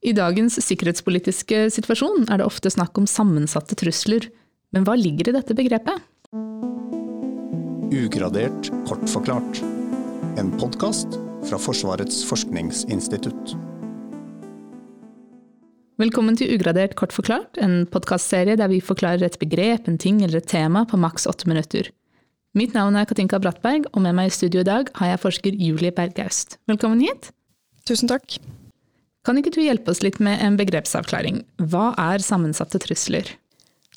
I dagens sikkerhetspolitiske situasjon er det ofte snakk om sammensatte trusler, men hva ligger i dette begrepet? Ugradert kort forklart. En podkast fra Forsvarets forskningsinstitutt. Velkommen til Ugradert kort forklart, en podkastserie der vi forklarer et begrep, en ting eller et tema på maks åtte minutter. Mitt navn er Katinka Brattberg, og med meg i studio i dag har jeg forsker Julie Bergaust. Velkommen hit. Tusen takk. Kan ikke du hjelpe oss litt med en begrepsavklaring? Hva er sammensatte trusler?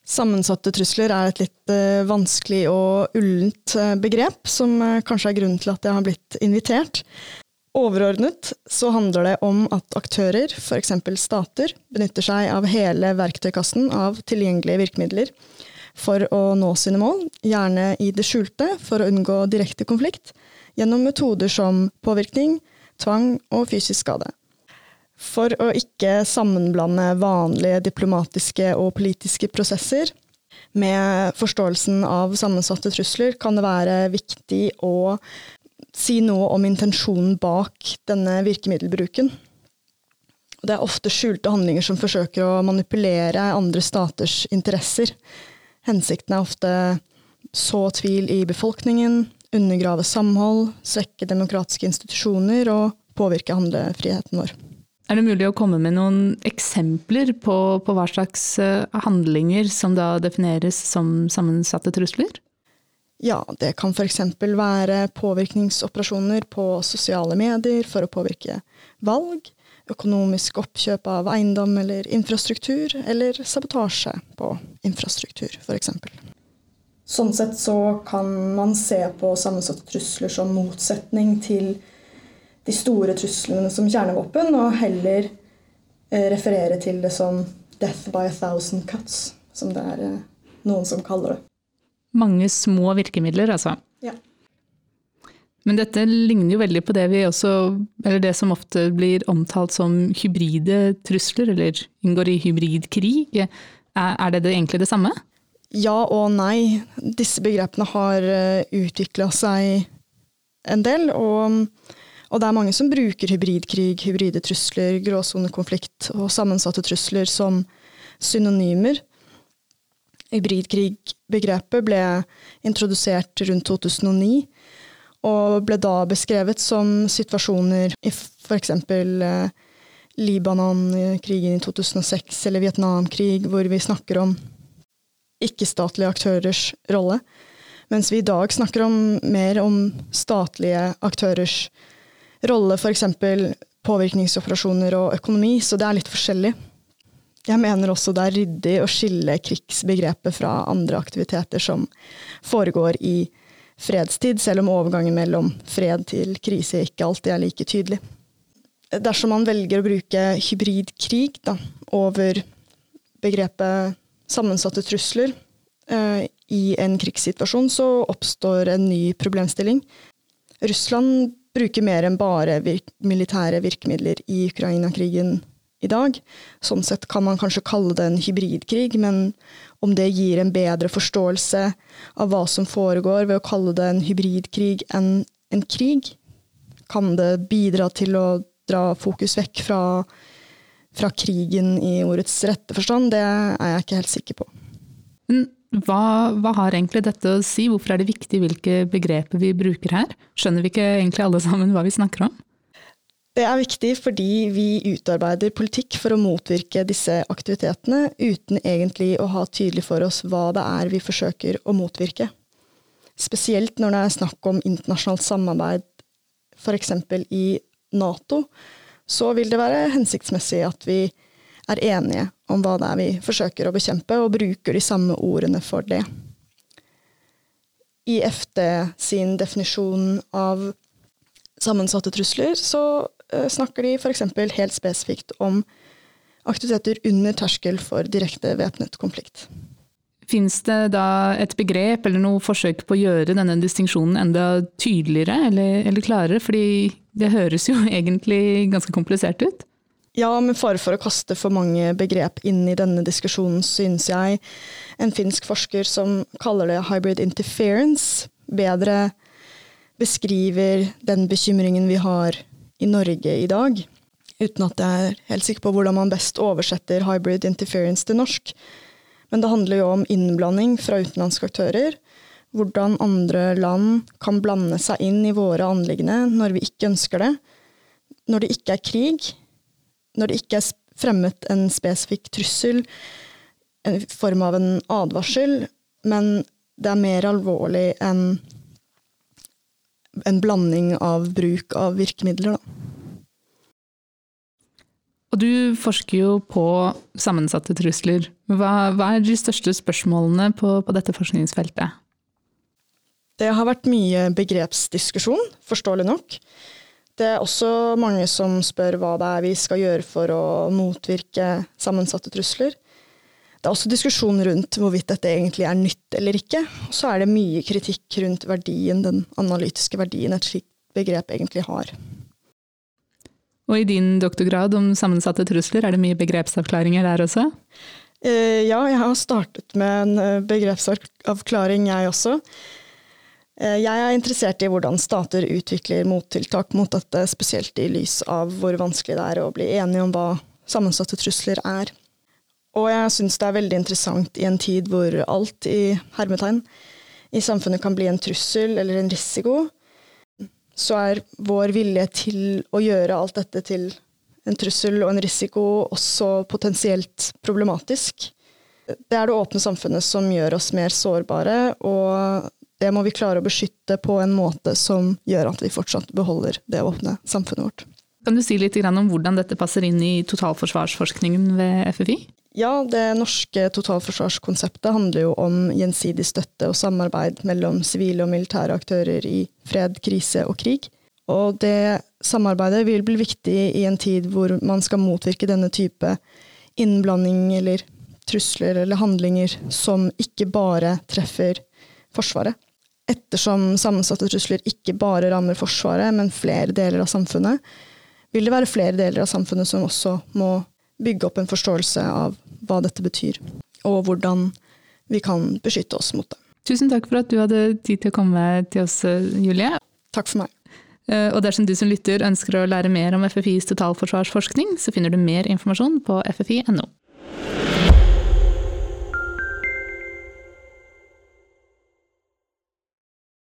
Sammensatte trusler er et litt uh, vanskelig og ullent uh, begrep, som uh, kanskje er grunnen til at jeg har blitt invitert. Overordnet så handler det om at aktører, f.eks. stater, benytter seg av hele verktøykassen av tilgjengelige virkemidler for å nå sine mål, gjerne i det skjulte for å unngå direkte konflikt, gjennom metoder som påvirkning, tvang og fysisk skade. For å ikke sammenblande vanlige diplomatiske og politiske prosesser med forståelsen av sammensatte trusler, kan det være viktig å si noe om intensjonen bak denne virkemiddelbruken. Det er ofte skjulte handlinger som forsøker å manipulere andre staters interesser. Hensikten er ofte så tvil i befolkningen, undergrave samhold, svekke demokratiske institusjoner og påvirke handlefriheten vår. Er det mulig å komme med noen eksempler på, på hva slags eh, handlinger som da defineres som sammensatte trusler? Ja, det kan f.eks. være påvirkningsoperasjoner på sosiale medier for å påvirke valg, økonomisk oppkjøp av eiendom eller infrastruktur, eller sabotasje på infrastruktur f.eks. Sånn sett så kan man se på sammensatte trusler som motsetning til de store truslene som kjernevåpen, og heller eh, referere til det som 'death by a thousand cuts', som det er eh, noen som kaller det. Mange små virkemidler, altså. Ja. Men dette ligner jo veldig på det, også, det som ofte blir omtalt som hybride trusler, eller inngår i hybridkrig. Er det, det egentlig det samme? Ja og nei. Disse begrepene har eh, utvikla seg en del. Og, og, det er mange som bruker hybridkrig, hybride trusler, gråsonekonflikt og sammensatte trusler som synonymer. Hybridkrig-begrepet ble introdusert rundt 2009, og ble da beskrevet som situasjoner i f.eks. Eh, Libanon-krigen i 2006 eller Vietnamkrig, hvor vi snakker om ikke-statlige aktørers rolle. Mens vi i dag snakker om, mer om statlige aktørers rolle, f.eks. påvirkningsoperasjoner og økonomi, så det er litt forskjellig. Jeg mener også det er ryddig å skille krigsbegrepet fra andre aktiviteter som foregår i fredstid, selv om overgangen mellom fred til krise ikke alltid er like tydelig. Dersom man velger å bruke hybridkrig da, over begrepet sammensatte trusler eh, i en krigssituasjon, så oppstår en ny problemstilling. Russland bruker mer enn bare virk militære virkemidler i Ukraina-krigen i dag. Sånn sett kan man kanskje kalle det en hybridkrig, men om det gir en bedre forståelse av hva som foregår ved å kalle det en hybridkrig enn en krig, kan det bidra til å dra fokus vekk fra, fra krigen i ordets rette forstand? Det er jeg ikke helt sikker på. Hva, hva, har egentlig dette å si? Hvorfor er det viktig hvilke begreper vi bruker her? Skjønner vi ikke egentlig alle sammen hva vi snakker om? Det er viktig fordi vi utarbeider politikk for å motvirke disse aktivitetene, uten egentlig å ha tydelig for oss hva det er vi forsøker å motvirke. Spesielt når det er snakk om internasjonalt samarbeid, f.eks. i Nato, så vil det være hensiktsmessig at vi er enige om hva det er vi forsøker å bekjempe, og bruker de samme ordene for det. I FD sin definisjon av sammensatte trusler, så Eh, snakker de f.eks. helt spesifikt om aktiviteter under terskel for direkte væpnet konflikt. Fins det da et begrep eller noe forsøk på å gjøre denne distinksjonen enda tydeligere eller, eller klarere? Fordi det høres jo egentlig ganske komplisert ut? Ja, med fare for å kaste for mange begrep inn i denne diskusjonen, synes jeg en finsk forsker som kaller det hybrid interference, bedre beskriver den bekymringen vi har i Norge i dag uten at jeg er helt sikker på hvordan man best oversetter hybrid interference til norsk. Men det handler jo om innblanding fra utenlandske aktører. Hvordan andre land kan blande seg inn i våre anliggende når vi ikke ønsker det. Når det ikke er krig. Når det ikke er fremmet en spesifikk trussel i form av en advarsel. Men det er mer alvorlig enn en blanding av bruk av virkemidler, da. Og du forsker jo på sammensatte trusler. Hva, hva er de største spørsmålene på, på, dette forskningsfeltet? Det har vært mye begrepsdiskusjon, forståelig nok. Det er også mange som spør hva det er vi skal gjøre for å motvirke sammensatte trusler. Det er også diskusjon rundt hvorvidt dette egentlig er nytt eller ikke. Og så er det mye kritikk rundt verdien, den analytiske verdien et slikt begrep egentlig har. Og i din doktorgrad om sammensatte trusler, er det mye begrepsavklaringer der også? Eh, ja, jeg har startet med en eh, begrepsavklaring, jeg også. Eh, jeg er interessert i hvordan stater utvikler mottiltak mot dette, spesielt i lys av hvor vanskelig det er å bli enige om hva sammensatte trusler er. Og jeg syns det er veldig interessant i en tid hvor alt i hermetegn i samfunnet kan bli en trussel eller en risiko, så er vår vilje til å gjøre alt dette til en trussel og en risiko også potensielt problematisk. Det er det åpne samfunnet som gjør oss mer sårbare, og det må vi klare å beskytte på en måte som gjør at vi fortsatt beholder det åpne samfunnet vårt. Kan du si litt om hvordan dette passer inn i totalforsvarsforskningen ved FFI? Ja, det norske totalforsvarskonseptet handler jo om gjensidig støtte og samarbeid mellom sivile og militære aktører i fred, krise og krig. Og det samarbeidet vil bli viktig i en tid hvor man skal motvirke denne type innblanding eller trusler eller handlinger som ikke bare treffer Forsvaret. Ettersom sammensatte trusler ikke bare rammer Forsvaret, men flere deler av samfunnet, vil det være flere deler av samfunnet som også må bygge opp en forståelse av hva dette betyr, og hvordan vi kan beskytte oss mot det. Tusen takk for at du hadde tid til å komme til oss, Julie. Takk for meg. Eh, og dersom du som lytter ønsker å lære mer om FFIs totalforsvarsforskning, så finner du mer informasjon på ffi.no.